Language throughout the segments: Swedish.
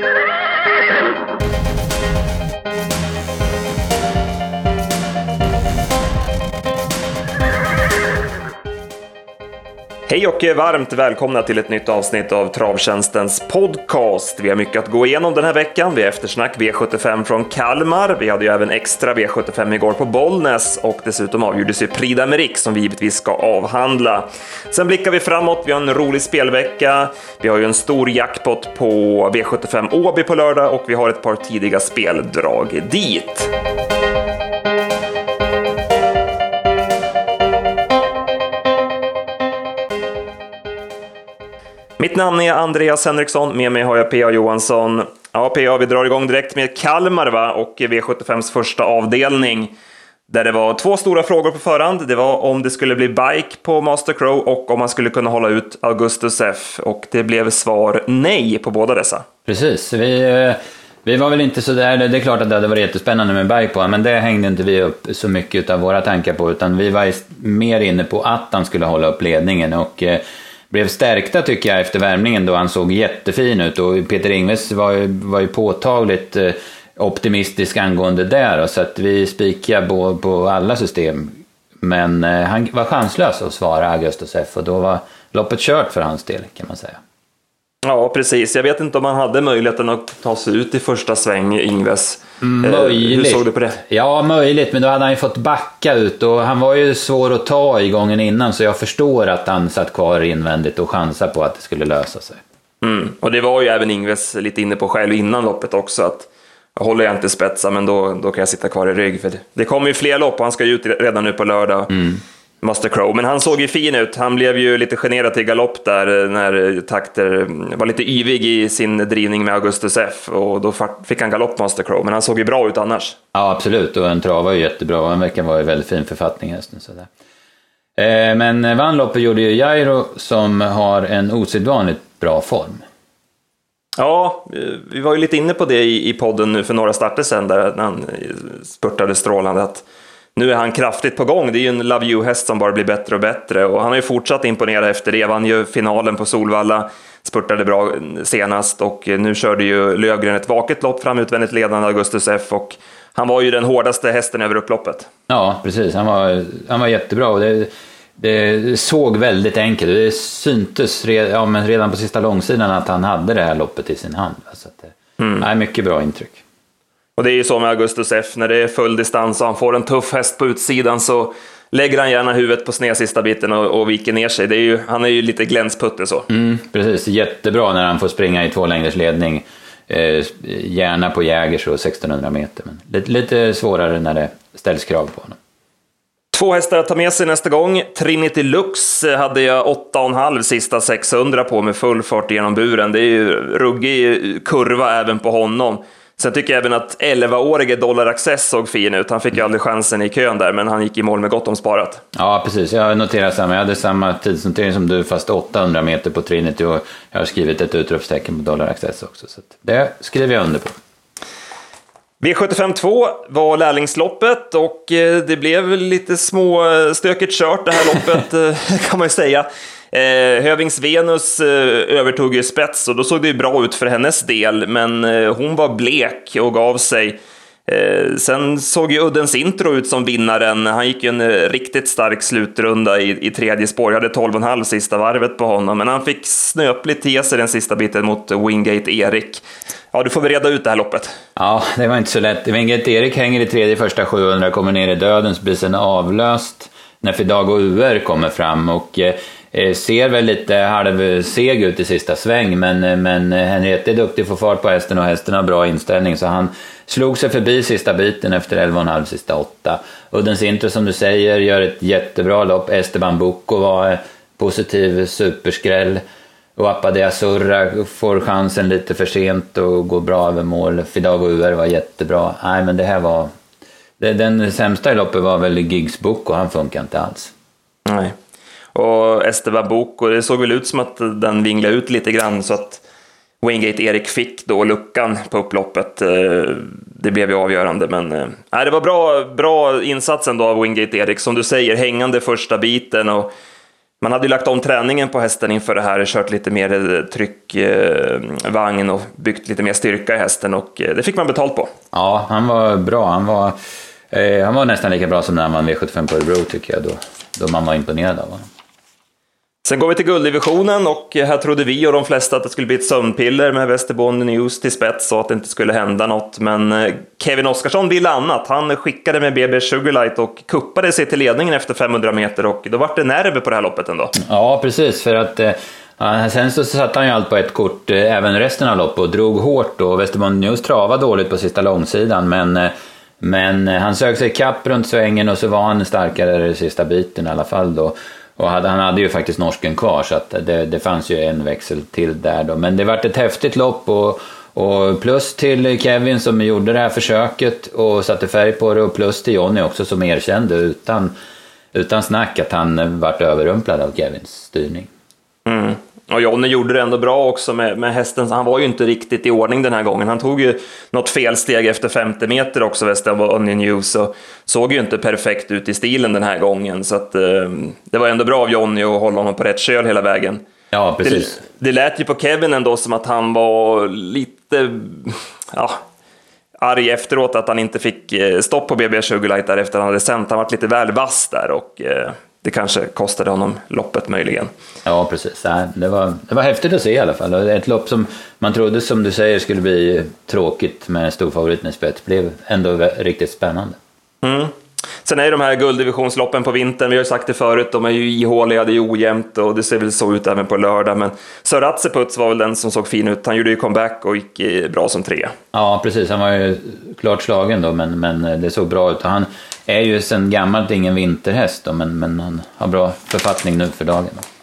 Ah! Hej och varmt välkomna till ett nytt avsnitt av Travtjänstens podcast. Vi har mycket att gå igenom den här veckan. Vi har eftersnack V75 från Kalmar. Vi hade ju även extra V75 igår på Bollnäs och dessutom avgjordes ju Prix d'Amérique som vi givetvis ska avhandla. Sen blickar vi framåt. Vi har en rolig spelvecka. Vi har ju en stor jackpot på V75 Åby på lördag och vi har ett par tidiga speldrag dit. Mitt namn är Andreas Henriksson, med mig har jag P.A. Johansson. Ja, P.A. vi drar igång direkt med Kalmar va? och V75s första avdelning. Där det var två stora frågor på förhand. Det var om det skulle bli bike på Master Crow och om man skulle kunna hålla ut Augustus F. Och det blev svar nej på båda dessa. Precis, vi, eh, vi var väl inte så där, det är klart att det hade varit jättespännande med bike på men det hängde inte vi upp så mycket av våra tankar på, utan vi var mer inne på att han skulle hålla upp ledningen. och eh, blev stärkta tycker jag efter värmningen då han såg jättefin ut och Peter Ingves var ju, var ju påtagligt eh, optimistisk angående det så att vi spikade på, på alla system. Men eh, han var chanslös att svara Augustus F och då var loppet kört för hans del kan man säga. Ja, precis. Jag vet inte om han hade möjligheten att ta sig ut i första sväng, Ingves. Möjligt. Hur såg du på det? Ja, möjligt, men då hade han ju fått backa ut och han var ju svår att ta i gången innan så jag förstår att han satt kvar invändigt och chansade på att det skulle lösa sig. Mm. Och det var ju även Ingves lite inne på själv innan loppet också att håller jag inte spetsa men då, då kan jag sitta kvar i rygg. För det, det kommer ju fler lopp och han ska ju ut redan nu på lördag. Mm. Master Crow, men han såg ju fin ut. Han blev ju lite generad till galopp där eh, när Takter var lite yvig i sin drivning med Augustus F och då fick han galopp Master Crow, men han såg ju bra ut annars. Ja, absolut, och en trav var ju jättebra och en vecka var ju väldigt fin författning hästen. Sådär. Eh, men vann loppet gjorde ju Jairo som har en osedvanligt bra form. Ja, vi var ju lite inne på det i podden nu för några starter sedan där han spurtade strålande. Att nu är han kraftigt på gång. Det är ju en Love You-häst som bara blir bättre och bättre och han har ju fortsatt imponera efter det. Vann ju finalen på Solvalla, spurtade bra senast och nu körde ju Lövgren ett vaket lopp fram utvändigt ledande Augustus F och han var ju den hårdaste hästen över upploppet. Ja, precis. Han var, han var jättebra och det, det såg väldigt enkelt Det syntes red, ja, men redan på sista långsidan att han hade det här loppet i sin hand. Så att, mm. nej, mycket bra intryck. Och det är ju så med Augustus F, när det är full distans och han får en tuff häst på utsidan så lägger han gärna huvudet på sned sista biten och, och viker ner sig. Är ju, han är ju lite glänsputte så. Mm, precis, jättebra när han får springa i två längders ledning. Eh, gärna på Jägers och 1600 meter, men lite, lite svårare när det ställs krav på honom. Två hästar att ta med sig nästa gång. Trinity Lux hade jag 8,5 sista 600 på med full fart genom buren. Det är ju ruggig kurva även på honom. Sen tycker jag även att 11-årige Dollar Access såg fin ut. Han fick ju aldrig chansen i kön där, men han gick i mål med gott om sparat. Ja, precis. Jag noterar samma. Jag hade samma tidsnotering som du, fast 800 meter på Trinity och jag har skrivit ett utropstecken på Dollar Access också. Så det skriver jag under på. V75 2 var lärlingsloppet och eh, det blev lite småstökigt kört det här loppet eh, kan man ju säga. Eh, Hövings Venus eh, övertog ju spets och då såg det ju bra ut för hennes del, men eh, hon var blek och gav sig. Eh, sen såg ju Uddens Intro ut som vinnaren. Han gick ju en eh, riktigt stark slutrunda i, i tredje spår. Jag hade 12,5 sista varvet på honom, men han fick snöpligt ge sig den sista biten mot Wingate Erik. Ja, du får väl reda ut det här loppet. Ja, det var inte så lätt. Wingate Erik hänger i tredje första 700, kommer ner i döden, så blir sen avlöst när Fidago UR kommer fram och Eh, Eh, ser väl lite halvseg ut i sista sväng, men, eh, men Henriette är duktig att få fart på hästen och hästen har bra inställning, så han slog sig förbi sista biten efter 11,5 sista åtta. Uddens Intro som du säger gör ett jättebra lopp. Esteban Bucco var eh, positiv superskräll. Och Apadea Surra får chansen lite för sent och går bra över mål. Fidago UR var jättebra. Nej, men det här var... Den sämsta i loppet var väl Giggs Bucco, han funkar inte alls. Nej. Och Esteban och det såg väl ut som att den vinglade ut lite grann så att Wingate Erik fick då luckan på upploppet. Eh, det blev ju avgörande, men äh, det var bra, bra insats ändå av Wingate Erik. Som du säger, hängande första biten och man hade ju lagt om träningen på hästen inför det här, kört lite mer eh, tryckvagn och byggt lite mer styrka i hästen och det fick man betalt på. Ja, han var bra. Han var, eh, han var nästan lika bra som när han vann V75 på Örebro tycker jag, då, då man var imponerad av honom. Sen går vi till gulddivisionen och här trodde vi och de flesta att det skulle bli ett sömnpiller med Västerbotten News till spets och att det inte skulle hända något. Men eh, Kevin Oskarsson ville annat. Han skickade med BB Sugarlight och kuppade sig till ledningen efter 500 meter och då vart det nerver på det här loppet ändå. Ja, precis. För att eh, sen så satte han ju allt på ett kort eh, även resten av loppet och drog hårt och Västerbotten News travade dåligt på sista långsidan. Men, eh, men eh, han sög sig kapp runt svängen och så var han starkare i sista biten i alla fall då. Och hade, han hade ju faktiskt norsken kvar så att det, det fanns ju en växel till där då. Men det vart ett häftigt lopp och, och plus till Kevin som gjorde det här försöket och satte färg på det och plus till Jonny också som erkände utan, utan snack att han vart överrumplad av Kevins styrning. Mm. Och Jonny gjorde det ändå bra också med, med hästen. Han var ju inte riktigt i ordning den här gången. Han tog ju något felsteg efter 50 meter också, Västerbotten News, och såg ju inte perfekt ut i stilen den här gången. Så att, eh, det var ändå bra av Jonny att hålla honom på rätt köl hela vägen. Ja, precis. Det, det lät ju på Kevin ändå som att han var lite... Ja, arg efteråt att han inte fick eh, stopp på BB Sugarlight där efter han hade sänt. Han var lite väl vass där och eh, det kanske kostade honom loppet möjligen. Ja, precis. Det var, det var häftigt att se i alla fall. Ett lopp som man trodde, som du säger, skulle bli tråkigt med storfavoriten i spets blev ändå riktigt spännande. Mm. Sen är ju de här gulddivisionsloppen på vintern, vi har ju sagt det förut, de är ju ihåliga, det är ojämnt och det ser väl så ut även på lördag. Men Söratseputs var väl den som såg fin ut. Han gjorde ju comeback och gick bra som tre. Ja, precis. Han var ju klart slagen då, men, men det såg bra ut. Han är ju sedan gammalt ingen vinterhäst då, men, men han har bra författning nu för dagen. Då.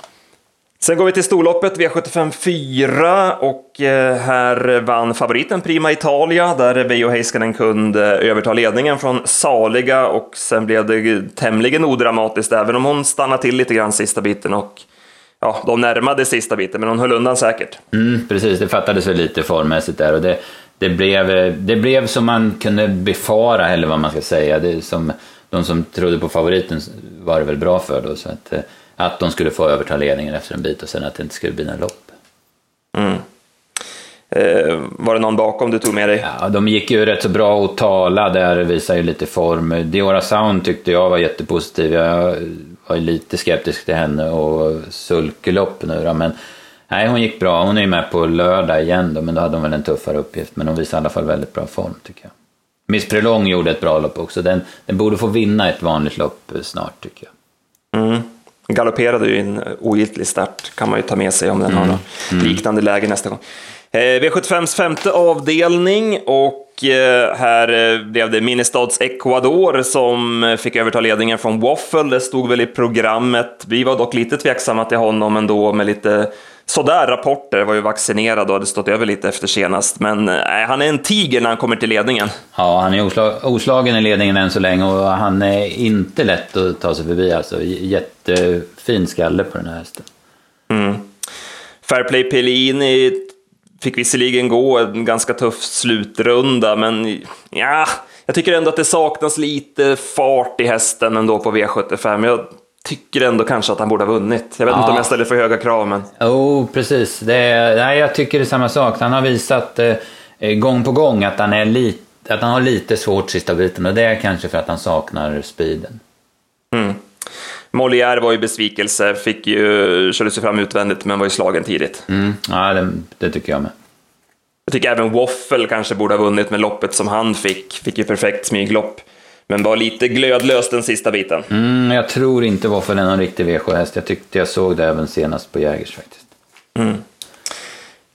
Sen går vi till storloppet V75 4 och eh, här vann favoriten Prima Italia där Veijo Heiskanen kunde eh, överta ledningen från Saliga och sen blev det tämligen odramatiskt även om hon stannade till lite grann sista biten och ja, de närmade sista biten men hon höll undan säkert. Mm, precis, det fattades väl lite formmässigt där och det, det, blev, eh, det blev som man kunde befara eller vad man ska säga. Det som, de som trodde på favoriten var det väl bra för då så att att de skulle få överta ledningen efter en bit och sen att det inte skulle bli några lopp. Mm. Eh, var det någon bakom du tog med dig? Ja, de gick ju rätt så bra och tala där, visar ju lite form. Diora Sound tyckte jag var jättepositiv. Jag var lite skeptisk till henne och sulkelopp nu då, men nej, hon gick bra. Hon är ju med på lördag igen då, men då hade hon väl en tuffare uppgift. Men hon visade i alla fall väldigt bra form tycker jag. Miss Prelong gjorde ett bra lopp också. Den, den borde få vinna ett vanligt lopp snart tycker jag. Mm galopperade ju en ogiltig start, kan man ju ta med sig om den mm. har något mm. liknande läge nästa gång. Eh, V75s femte avdelning och eh, här eh, blev det Ministads Ecuador som fick överta ledningen från Waffle. Det stod väl i programmet. Vi var dock lite tveksamma till honom ändå med lite sådär rapporter, var ju vaccinerad och hade stått över lite efter senast. Men äh, han är en tiger när han kommer till ledningen. Ja, han är oslag, oslagen i ledningen än så länge och han är inte lätt att ta sig förbi. Alltså, jättefin skalle på den här hästen. Mm. Fairplay Pellini fick visserligen gå en ganska tuff slutrunda, men ja, jag tycker ändå att det saknas lite fart i hästen ändå på V75. Jag tycker ändå kanske att han borde ha vunnit. Jag vet ja. inte om jag ställer för höga krav, men... Jo, oh, precis. Det, nej, jag tycker det är samma sak. Han har visat eh, gång på gång att han, är lit, att han har lite svårt sista biten och det är kanske för att han saknar speeden. Mm. Molière var ju besvikelse, fick ju, körde sig fram utvändigt men var ju slagen tidigt. Mm. Ja, det, det tycker jag med. Jag tycker även Waffle kanske borde ha vunnit med loppet som han fick. Fick ju perfekt smyglopp. Men var lite glödlös den sista biten. Mm, jag tror inte Waffle är någon riktig V7-häst. Jag tyckte jag såg det även senast på Jägers faktiskt. Mm.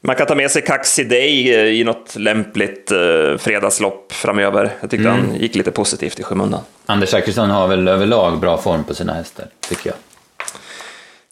Man kan ta med sig Kaxi Day eh, i något lämpligt eh, fredagslopp framöver. Jag tyckte mm. han gick lite positivt i skymundan. Anders Zachrisson har väl överlag bra form på sina hästar, tycker jag.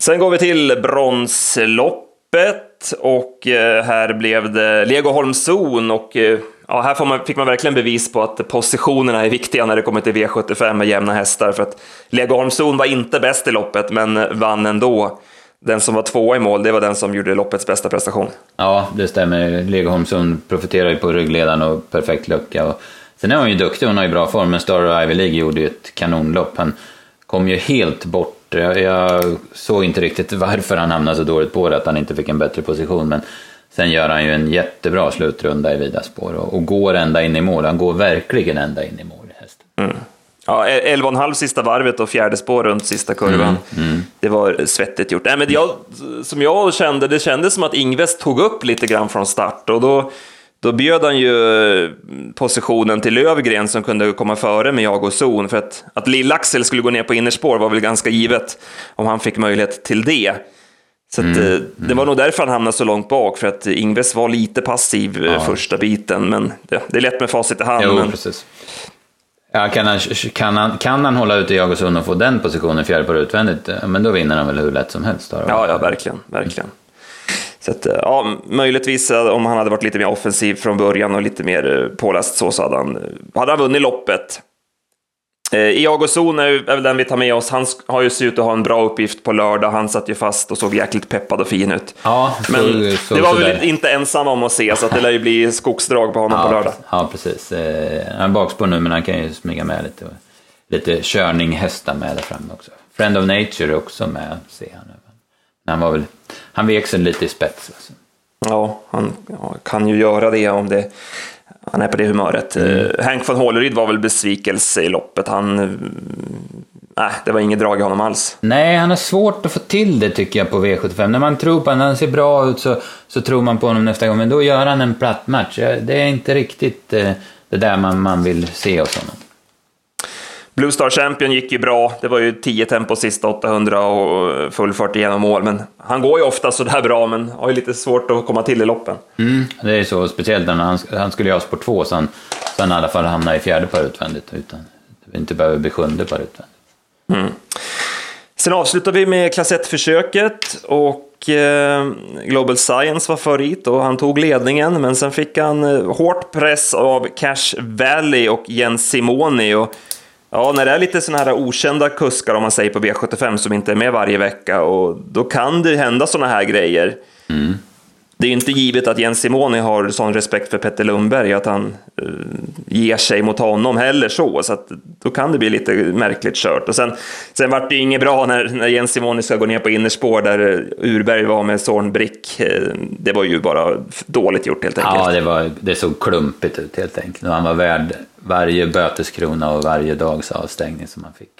Sen går vi till bronsloppet och eh, här blev det Legoholmszon och eh, ja, här man, fick man verkligen bevis på att positionerna är viktiga när det kommer till V75 med jämna hästar. För att Legoholmszon var inte bäst i loppet, men vann ändå. Den som var tvåa i mål, det var den som gjorde loppets bästa prestation. Ja, det stämmer. Legoholmszon profiterar ju på ryggledaren och perfekt lucka. Och sen är hon ju duktig, hon har ju bra form, men Star Ivy League gjorde ju ett kanonlopp. Han kom ju helt bort Jag, jag såg inte riktigt varför han hamnade så dåligt på det, att han inte fick en bättre position. Men sen gör han ju en jättebra slutrunda i vida spår och, och går ända in i mål. Han går verkligen ända in i mål hästen. Mm. Ja, 11,5 sista varvet och fjärde spår runt sista kurvan. Mm, mm. Det var svettigt gjort. Nej, men jag, som jag kände, det kändes som att Ingves tog upp lite grann från start och då, då bjöd han ju positionen till Lövgren som kunde komma före med jag och zon. För att, att Lill-Axel skulle gå ner på innerspår var väl ganska givet om han fick möjlighet till det. Så att, mm, eh, det var nog därför han hamnade så långt bak, för att Ingves var lite passiv eh, ja. första biten. Men det, det är lätt med facit i hand. Jo, men... precis. Ja, kan, han, kan, han, kan han hålla ute Jagosund och få den positionen fjärde par utvändigt, men då vinner han väl hur lätt som helst. Då, ja, ja, verkligen. verkligen. Så att, ja, möjligtvis om han hade varit lite mer offensiv från början och lite mer påläst så, så hade han, hade han vunnit loppet. Eh, Iago Zon är väl den vi tar med oss. Han har ju sett ut att ha en bra uppgift på lördag. Han satt ju fast och såg jäkligt peppad och fin ut. Ja, så, Men så, det var så väl där. inte ensam om att se, så att det lär ju bli skogsdrag på honom ja, på lördag. Ja, precis. Eh, han är bakspår nu, men han kan ju smyga med lite. Lite körning, hästar med där framme också. Friend of Nature är också med, ser han. Han var väl, han vek sig lite i spets. Alltså. Ja, han ja, kan ju göra det om det han är på det humöret. Mm. Uh, Hank von Håleryd var väl besvikelse i loppet. Han... Uh, nej, det var inget drag i honom alls. Nej, han har svårt att få till det tycker jag på V75. När man tror på honom, när han ser bra ut så, så tror man på honom nästa gång. Men då gör han en platt match. Det är inte riktigt det där man, man vill se hos honom. Blue Star Champion gick ju bra. Det var ju 10 tempo sista 800 och full fart igenom mål. Men han går ju ofta sådär bra, men har ju lite svårt att komma till i loppen. Mm, det är så, speciellt när han, han skulle ha spår 2, så han, så han i alla fall hamnar i fjärde par utvändigt, utan inte behöver bli sjunde par utvändigt. Mm. Sen avslutar vi med klass 1-försöket och eh, Global Science var favorit och han tog ledningen, men sen fick han eh, hårt press av Cash Valley och Jens Simoni. Och Ja, när det är lite sådana här okända kuskar, om man säger på V75, som inte är med varje vecka, och då kan det hända sådana här grejer. Mm. Det är ju inte givet att Jens Simoni har sån respekt för Petter Lundberg, att han uh, ger sig mot honom heller så, så att då kan det bli lite märkligt kört. Och sen, sen vart det ju inget bra när, när Jens Simoni ska gå ner på innerspår där Urberg var med Zornbrick. Det var ju bara dåligt gjort helt enkelt. Ja, det, var, det såg klumpigt ut helt enkelt. Han var värd varje böteskrona och varje dags avstängning som han fick.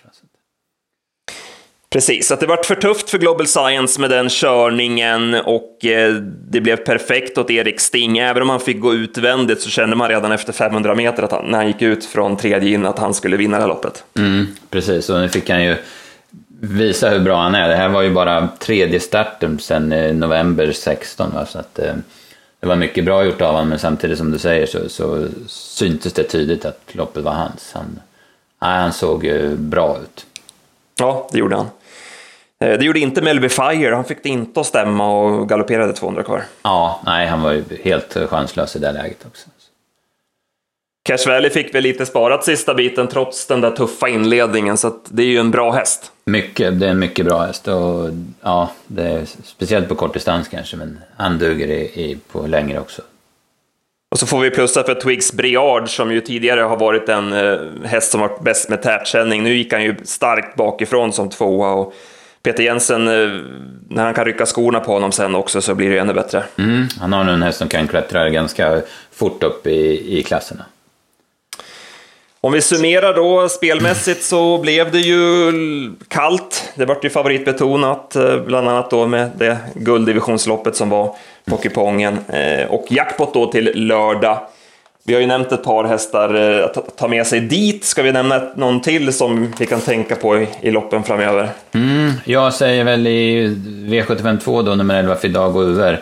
Precis, att det vart för tufft för Global Science med den körningen och eh, det blev perfekt åt Erik Sting. Även om han fick gå utvändigt så kände man redan efter 500 meter att han, när han gick ut från tredje in att han skulle vinna det här loppet. Mm, precis, och nu fick han ju visa hur bra han är. Det här var ju bara tredje starten sedan eh, november 16, va? så att eh, det var mycket bra gjort av honom, men samtidigt som du säger så, så syntes det tydligt att loppet var hans. Han, nej, han såg ju bra ut. Ja, det gjorde han. Eh, det gjorde inte Melby Fire, han fick det inte att stämma och galopperade 200 kvar. Ja, nej, han var ju helt chanslös i det läget också. Cash Valley fick väl lite sparat sista biten trots den där tuffa inledningen, så det är ju en bra häst. Mycket, det är en mycket bra häst och ja, är speciellt på kort distans kanske, men han duger i, i, på längre också. Och så får vi plussa för Twigs Briard som ju tidigare har varit en eh, häst som varit bäst med tätkänning. Nu gick han ju starkt bakifrån som tvåa och Peter Jensen, eh, när han kan rycka skorna på honom sen också så blir det ännu bättre. Mm, han har nu en häst som kan klättra ganska fort upp i, i klasserna. Om vi summerar då spelmässigt så blev det ju kallt. Det vart ju favoritbetonat, eh, bland annat då med det gulddivisionsloppet som var på kupongen. Eh, och jackpot då till lördag. Vi har ju nämnt ett par hästar eh, att ta med sig dit. Ska vi nämna någon till som vi kan tänka på i, loppen framöver? Mm, jag säger väl i V752 då, nummer 11, Fidago Uver.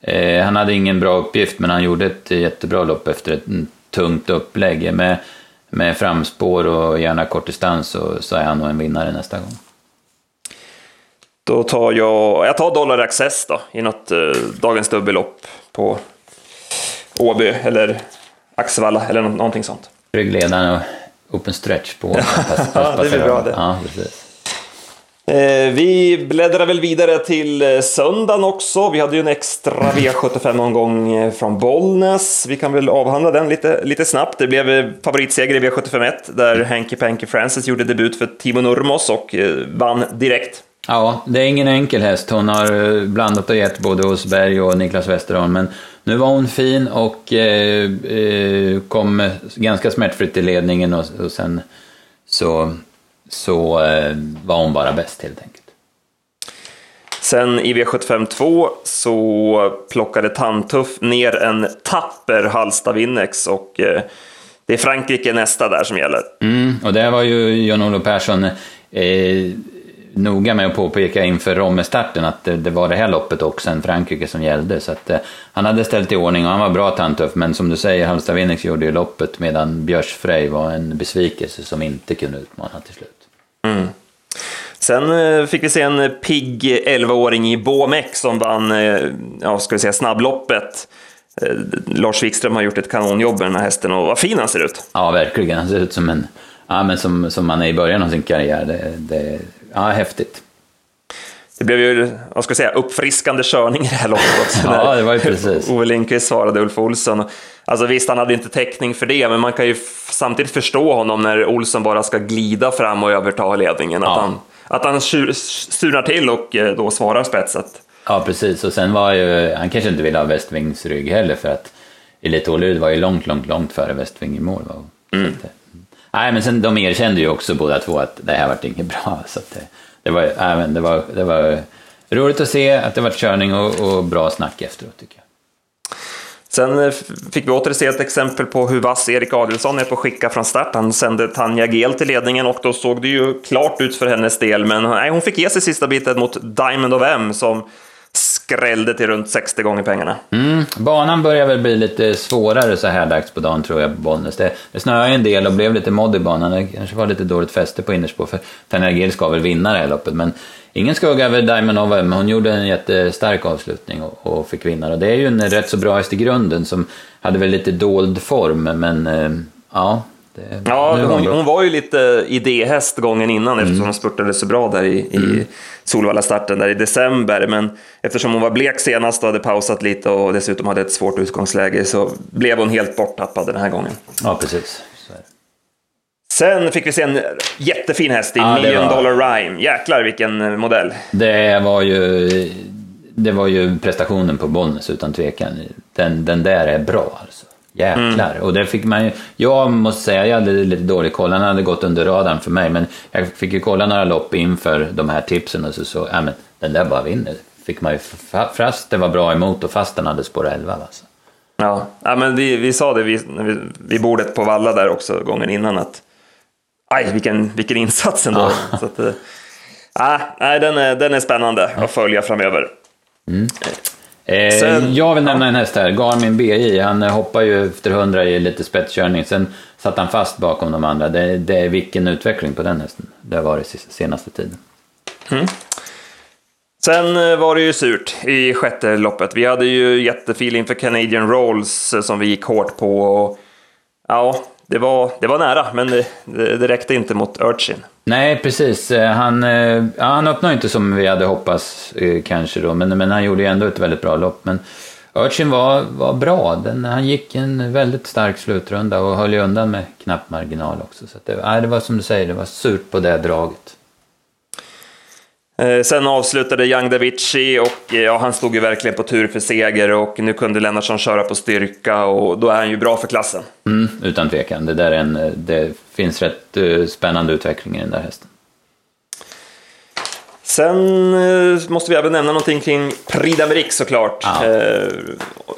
Eh, han hade ingen bra uppgift, men han gjorde ett jättebra lopp efter ett mm, tungt upplägg. Med, med framspår och gärna kortdistans så, så är han nog en vinnare nästa gång. Då tar jag, jag tar Dollar Access då, i något eh, dagens dubbellopp på Åby eller Axevalla eller någonting sånt. Ryggledaren och open stretch på. ja, det blir bra det. Ja, precis. Eh, vi bläddrar väl vidare till eh, söndagen också. Vi hade ju en extra V75-omgång eh, från Bollnäs. Vi kan väl avhandla den lite, lite snabbt. Det blev favoritseger i V751 där Henke Panky Francis gjorde debut för Timo Nurmos och vann direkt. Ja, det är ingen enkel häst. Hon har blandat och gett både hos Berg och Niklas Westerholm, men nu var hon fin och eh, kom ganska smärtfritt i ledningen och, och sen så så eh, var hon bara bäst helt enkelt. Sen i V75 2 så plockade Tantuff ner en tapper Halsta Winnex och eh, det är Frankrike nästa där som gäller. Mm, och det var ju Jan-Olof Persson eh, noga med att påpeka inför Rommestarten att det, det, var det här loppet och sen Frankrike som gällde. Så att, eh, han hade ställt i ordning och han var bra Tantuff, men som du säger, Halsta Winnex gjorde ju loppet medan Björsfrej var en besvikelse som inte kunde utmana till slut. Mm. Sen eh, fick vi se en eh, pigg 11-åring i Båmek som vann eh, ja, ska vi säga, snabbloppet. Lars Wikström har gjort ett kanonjobb med den här hästen och vad fin han ser ut. Ja, verkligen. Han ser ut som en, ja, men som, som man är i början av sin karriär. Det, det, ja, häftigt. Det blev ju, vad ska jag säga, uppfriskande körning i det här loppet också. ja, det var ju precis. Ove Lindqvist svarade Ulf Olsson. Alltså visst, han hade inte täckning för det, men man kan ju samtidigt förstå honom när Olsson bara ska glida fram och överta ledningen. Ja. Att han, att han surnar till och eh, då svarar spetset. Ja, precis. Och sen var ju, han kanske inte ville ha Westvings rygg heller, för att Elite Ålerud var ju långt, långt, långt före Westving i mål. Mm. nej, men sen de erkände ju också båda två att det här vart inget bra. Så det, det, var, även, det, var, det var roligt att se att det var körning och, och bra snack efteråt tycker jag. Sen eh, fick vi åter se ett exempel på hur vass Erik Adelsson är på att skicka från start. Han sände Tanja Gel till ledningen och då såg det ju klart ut för hennes del. Men nej, hon fick ge sig sista biten mot Diamond of M som skrällde till runt 60 gånger pengarna. Mm, banan börjar väl bli lite svårare så här dags på dagen tror jag på Bollnäs. Det, det snöade en del och blev lite modd i banan. Det kanske var lite dåligt fäste på innerspår för Tanja Gel ska väl vinna det här loppet. Men ingen skugga över Diamond of M. Hon gjorde en jättestark avslutning och, och, fick vinna. Och det är ju en rätt så bra häst i grunden som hade väl lite dold form, men eh, ja. Ja, hon, hon, var ju lite idéhäst gången innan mm. eftersom hon spurtade så bra där i, mm. Solvalla-starten där i december. Men eftersom hon var blek senast och hade pausat lite och dessutom hade ett svårt utgångsläge så blev hon helt borttappad den här gången. Ja, precis. Sen fick vi se en jättefin häst i ja, Million var... Dollar Rhyme. Jäklar vilken modell. Det var ju, det var ju prestationen på Bollnäs utan tvekan. Den, den där är bra alltså. Jäklar. Mm. Och det fick man ju, jag måste säga, jag hade lite dålig koll. Han hade gått under radarn för mig. Men jag fick ju kolla några lopp inför de här tipsen och så, så ja men den där bara vinner. Fick man ju, fast det var bra emot och fast den hade spår 11 alltså. Ja, ja men vi, vi sa det vid, vid bordet på Valla där också gången innan att aj, vilken, vilken insats ändå. Ja. Så att, äh, nej, den, är, den är spännande att följa framöver. Mm. Eh, Sen, jag vill nämna ja. en häst här, Garmin BI. Han hoppar ju efter 100 i lite spetskörning. Sen satt han fast bakom de andra. Det, det är vilken utveckling på den hästen det har varit senaste tiden. Mm. Sen eh, var det ju surt i sjätte loppet. Vi hade ju jättefeeling för Canadian Rolls eh, som vi gick hårt på. Och, ja, det var, det var nära, men det, det räckte inte mot Urchin. Nej, precis. Eh, han, eh, ja, han öppnade inte som vi hade hoppats eh, kanske då, men, men han gjorde ju ändå ett väldigt bra lopp. Men Urchin var, var bra. Den, han gick en väldigt stark slutrunda och höll ju undan med knapp marginal också. Så det, ja, det var som du säger, det var surt på det draget. Eh, sen avslutade Young Davici och eh, ja, han stod ju verkligen på tur för seger och nu kunde Lennartsson köra på styrka och då är han ju bra för klassen. Mm, utan tvekan, det, där är en, eh, det finns rätt spännande utveckling i den där hästen. Sen måste vi även nämna någonting kring Prix d'Amérique såklart. Ja. Eh,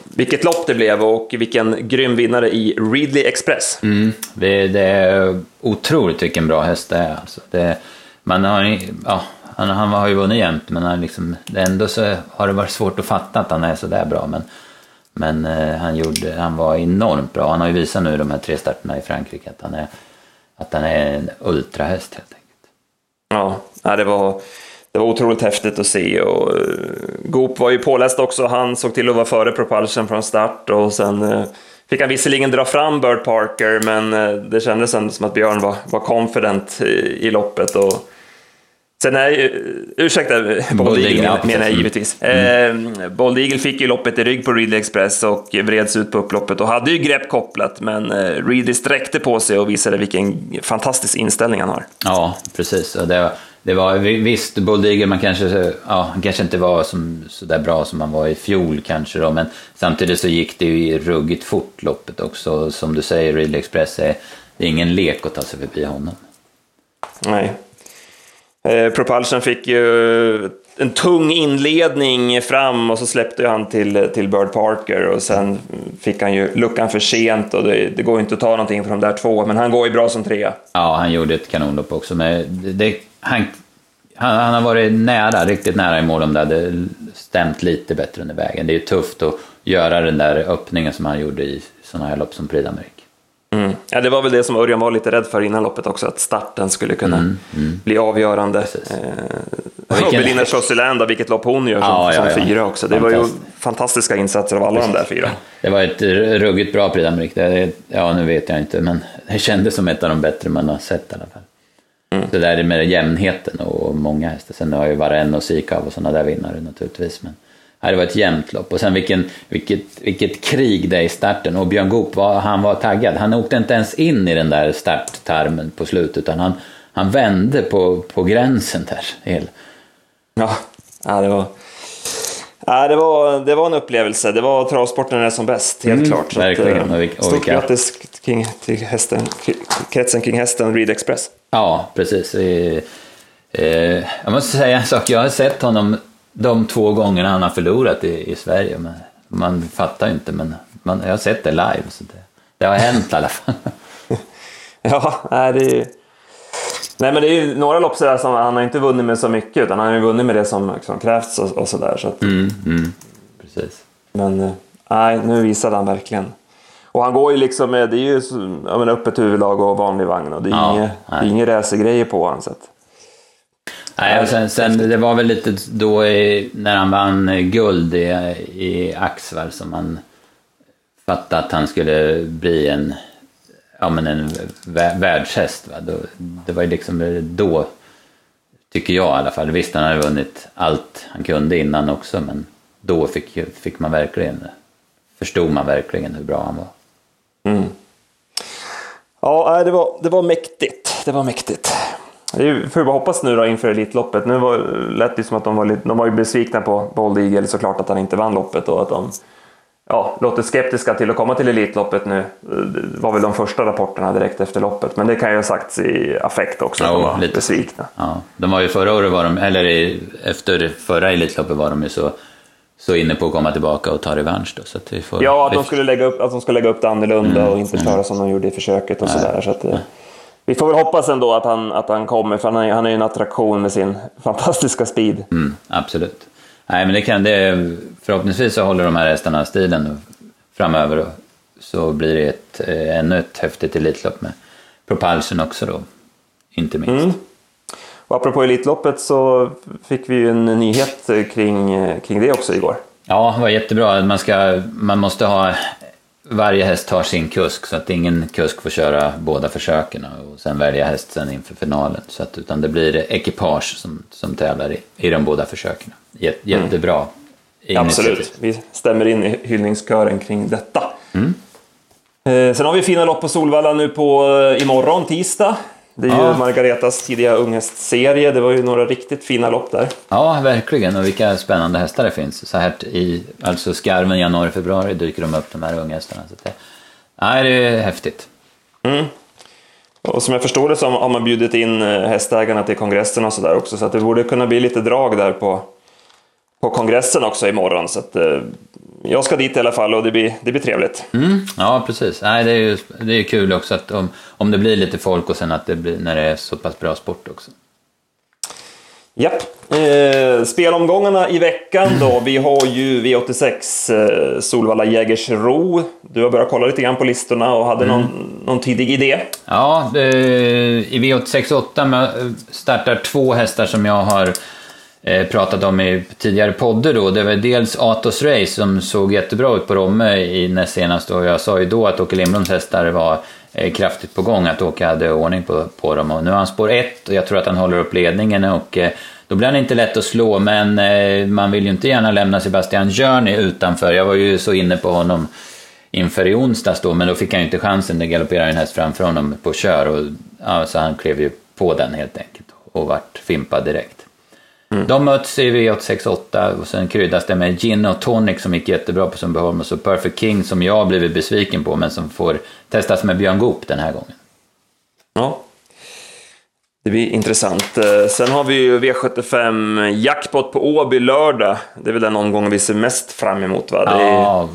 vilket lopp det blev och vilken grym vinnare i Ridley Express. Mm, det, det, är otroligt vilken bra häst det är. Alltså. Det, man har, ja, han, han har ju vunnit jämt men han liksom, ändå så har det varit svårt att fatta att han är sådär bra. Men, men eh, han, gjorde, han var enormt bra. Han har ju visat nu de här tre starterna i Frankrike att han är, att han är en ultrahäst helt enkelt. Ja, det var, det var otroligt häftigt att se och eh, Goop var ju påläst också. Han såg till att vara före Propulsion från start och sen eh, fick han visserligen dra fram Bird Parker men eh, det kändes ändå som att Björn var, var confident i, i loppet. Och, Sen är ju, ursäkta, Bold Eagle menar jag givetvis. Mm. Eh, Bold Eagle fick ju loppet i rygg på Ridley Express och vreds ut på upploppet och hade ju grepp kopplat, men eh, Ridley sträckte på sig och visade vilken fantastisk inställning han har. Ja, precis. Det, var, det var, visst, Bold Eagle, man kanske, ja, kanske inte var som, så där bra som man var i fjol kanske då, men samtidigt så gick det ju ruggigt fort loppet också. Som du säger, Ridley Express är, det är ingen lek att ta sig förbi honom. Nej. Eh, Propulsion fick ju en tung inledning fram och så släppte han till, till Bird Parker och sen fick han ju luckan för sent och det, det går ju inte att ta någonting från de där två, men han går ju bra som trea. Ja, han gjorde ett kanonlopp också, men det, han, han, han, har varit nära, riktigt nära i mål om det hade stämt lite bättre under vägen. Det är ju tufft att göra den där öppningen som han gjorde i sådana här lopp som Prix d'Amérique. Mm. Ja, det var väl det som Örjan var lite rädd för innan loppet också, att starten skulle kunna mm, mm. bli avgörande. Eh, och Belinda Chosseland, vilket lopp hon gör som, ja, ja, som fyra också. Det var ju fantastiska insatser av alla de där fyra. Det var ett ruggigt bra Prix d'Amérique. Ja, nu vet jag inte, men det kändes som ett av de bättre man har sett i alla fall. Mm. Det där med jämnheten och många hästar. Sen har ju Varenne och Sikav och sådana där vinnare naturligtvis. Men det var ett jämnt lopp. Och sen vilken, vilket, vilket krig det är i starten. Och Björn Goop, var, han var taggad. Han åkte inte ens in i den där starttarmen på slutet, utan han, han vände på, på gränsen där. Ja, ja det var... Ja, det, var, det var en upplevelse. Det var travsporten är som bäst, helt mm, klart. Verkligen. Att, och vilka, och stort grattis kring, till hästen, kretsen kring hästen Reed Express. Ja, precis. Eh, jag måste säga en sak. Jag har sett honom de två gångerna han har förlorat i, i Sverige. Men man fattar inte, men man, jag har sett det live. Så det, det har hänt i alla fall. ja, det är Nej, men det är ju några lopp sådär som han har inte vunnit med så mycket, utan han har ju vunnit med det som, som krävts och, och sådär. Så att... mm, mm, precis. Men eh, nej, nu visade han verkligen. Och han går ju liksom med, det är ju ja, men öppet huvudlag och vanlig vagn och det är ja, inga, inga racergrejer på honom. Nej, och sen, sen, det var väl lite då i, när han vann guld i, i Axvar som man fattade att han skulle bli en, ja, men en världshäst. Va? Då, det var ju liksom då, tycker jag i alla fall. Visst, han hade vunnit allt han kunde innan också, men då fick, fick man verkligen, förstod man verkligen hur bra han var. Mm. Ja, det var, det var mäktigt. Det var mäktigt. Det får vi bara hoppas nu då inför Elitloppet. Nu var, lät det som att de var, lite, de var ju besvikna på Bold Eagle såklart att han inte vann loppet och att de ja, låter skeptiska till att komma till Elitloppet nu. Det var väl de första rapporterna direkt efter loppet, men det kan ju ha sagts i affekt också, att de var lite besvikna. Ja, de var ju förra året, var de, eller i, efter förra Elitloppet var de ju så, så inne på att komma tillbaka och ta revansch. Då, så att vi får, ja, att de, skulle lägga upp, att de ska lägga upp det annorlunda mm, och inte mm. köra som de gjorde i försöket och sådär. Så att, eh, vi får väl hoppas ändå att han, att han kommer, för han är, han är ju en attraktion med sin fantastiska speed. Mm, absolut. Nej, men det kan det, förhoppningsvis så håller de här hästarna stilen framöver och så blir det ett, eh, ännu ett häftigt Elitlopp med Propulsion också då, inte minst. Mm. Och apropå Elitloppet så fick vi ju en nyhet kring, kring det också igår. Ja, det var jättebra. Man, ska, man måste ha varje häst har sin kusk så att ingen kusk får köra båda försöken och sen välja häst sen inför finalen. Så att, utan det blir ekipage som, som tävlar i, i de båda försöken. Mm. jättebra mm. Absolut, vi stämmer in i hyllningskören kring detta. Mm. Eh, sen har vi fina lopp på Solvalla nu på eh, imorgon, tisdag. Det är ja. ju Margaretas tidiga unghästserie. Det var ju några riktigt fina lopp där. Ja, verkligen. Och vilka spännande hästar det finns. Så här i alltså skarven januari, februari dyker de upp, de här unghästarna. Så det, ja, det är häftigt. Mm. Och som jag förstår det så har man bjudit in eh, hästägarna till kongressen och sådär också. Så att det borde kunna bli lite drag där på, på kongressen också imorgon. Så att, eh, jag ska dit i alla fall och det blir, det blir trevligt. Mm, ja, precis. Nej, det är ju det är kul också att om, om det blir lite folk och sen att det blir när det är så pass bra sport också. Japp. Eh, spelomgångarna i veckan då. Vi har ju V86 eh, Solvalla Jägersro. Du har börjat kolla lite grann på listorna och hade mm. någon, någon tidig idé? Ja, det, i V86 8 startar två hästar som jag har eh, Eh, pratat om i tidigare podder då. Det var dels Atos Race som såg jättebra ut på Romme i näst senast och jag sa ju då att Åke Lindbloms hästar var eh, kraftigt på gång, att Åke hade ordning på, på dem. Och nu har han spår 1 och jag tror att han håller upp ledningen och eh, då blir han inte lätt att slå, men man vill ju inte gärna lämna Sebastian Journey utanför. Jag var ju så inne på honom inför i onsdags då, men då fick han ju inte chansen. Det galopperade en häst framför honom på kör och ja, så han klev ju på den helt enkelt och vart fimpad direkt. Mm. De möts i V868 och sen kryddas det med Gin och Tonic som gick jättebra på Sundbyholm och så Perfect King som jag blivit besviken på men som får testas med Björn Goop den här gången. Ja, det blir intressant. Eh, sen har vi ju V75 jackpot på Åby lördag. Det är väl den omgången vi ser mest fram emot va? Det ja,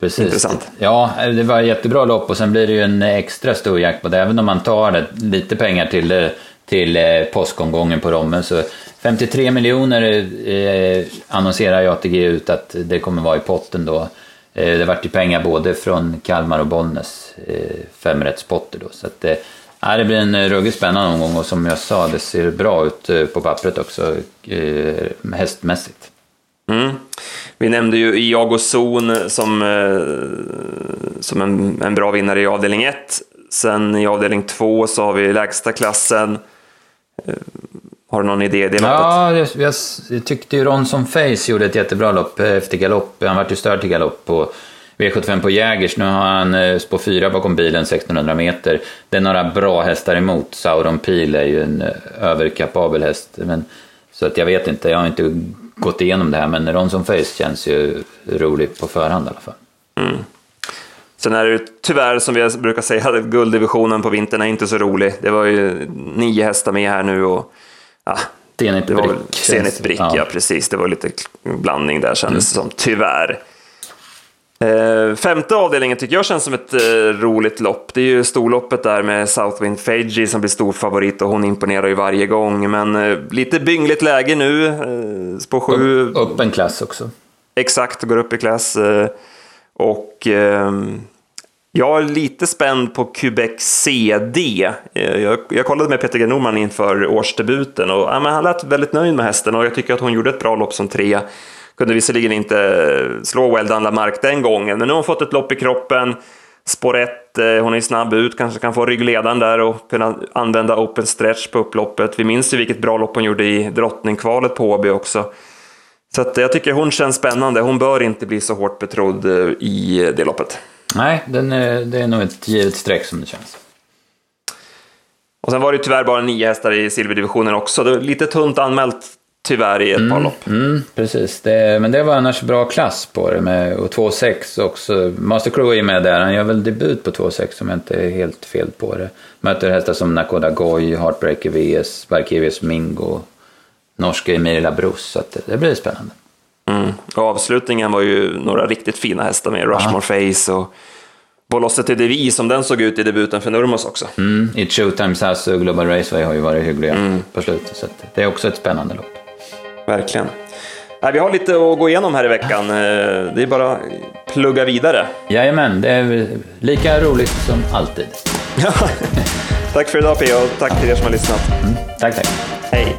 precis. Intressant. Ja, det var ett jättebra lopp och sen blir det ju en extra stor jackpot. Även om man tar lite pengar till, eh, till eh, påskomgången på Rommen så 53 miljoner eh, annonserar jag ATG ut att det kommer vara i potten då. Eh, det vart ju pengar både från Kalmar och Bollnäs, eh, femrättspotter då. Så att, eh, det blir en eh, ruggigt spännande omgång och som jag sa, det ser bra ut eh, på pappret också eh, hästmässigt. Mm. Vi nämnde ju Iago Zon som, eh, som en, en bra vinnare i avdelning 1. Sen i avdelning 2 så har vi lägsta klassen. Eh, har du någon idé i det loppet? Ja, jag, jag, tyckte ju Ronson Face gjorde ett jättebra lopp efter galopp. Han vart ju störd till galopp på V75 på Jägers. Nu har han eh, spår 4 bakom bilen, 1600 meter. Det är några bra hästar emot. Sauron Pil är ju en eh, överkapabel häst. Men, så att jag vet inte, jag har inte gått igenom det här, men Ronson Face känns ju rolig på förhand i alla fall. Mm. Sen är det tyvärr, som vi brukar säga, att gulddivisionen på vintern är inte så rolig. Det var ju nio hästar med här nu och ja, Zenit Brick. Zenit Brick, ja. ja. precis. Det var lite blandning där kändes mm. som, tyvärr. Eh, femte avdelningen tycker jag känns som ett eh, roligt lopp. Det är ju storloppet där med Southwind Fagey som blir stor favorit och hon imponerar ju varje gång. Men eh, lite byngligt läge nu. Eh, spår sju. Upp, upp en klass också. Exakt, går upp i klass. Eh, och ehm, jag är lite spänd på Quebec CD. Eh, jag, jag kollade med Peter G. Norman inför årsdebuten och ja, men han lät väldigt nöjd med hästen och jag tycker att hon gjorde ett bra lopp som trea. Kunde visserligen inte slå Well Done den gången, men nu har hon fått ett lopp i kroppen. Spår 1, eh, hon är snabb ut, kanske kan få ryggledaren där och kunna använda open stretch på upploppet. Vi minns ju vilket bra lopp hon gjorde i drottningkvalet på Åby också. Så att jag tycker hon känns spännande. Hon bör inte bli så hårt betrodd eh, i det loppet. Nej, den är, det är nog ett givet streck som det känns. Och sen var det tyvärr bara nio hästar i silverdivisionen också. Det var lite tunt anmält tyvärr i ett mm, par lopp. Mm, precis, det, men det var annars bra klass på det. Med, och 2,6 också. Master Crew är med där, han gör väl debut på 2,6 om jag inte är helt fel på det. Möter hästar som Nakoda Goy, Heartbreaker VS, Barkevius Mingo, norska Emilia Brus. Så det, det blir spännande. Mm. Och avslutningen var ju några riktigt fina hästar med Rushmore Aha. Face och Bolosse till Devi som den såg ut i debuten för Nurmos också. Mm. I Showtime SAS och Global Raceway har ju varit hyggliga mm. på slutet, så det är också ett spännande lopp. Verkligen. Nej, vi har lite att gå igenom här i veckan. Eh, det är bara att plugga vidare. Jajamän, det är lika roligt som alltid. tack för idag P.O. och tack till er som har lyssnat. Mm, tack, tack. Hej.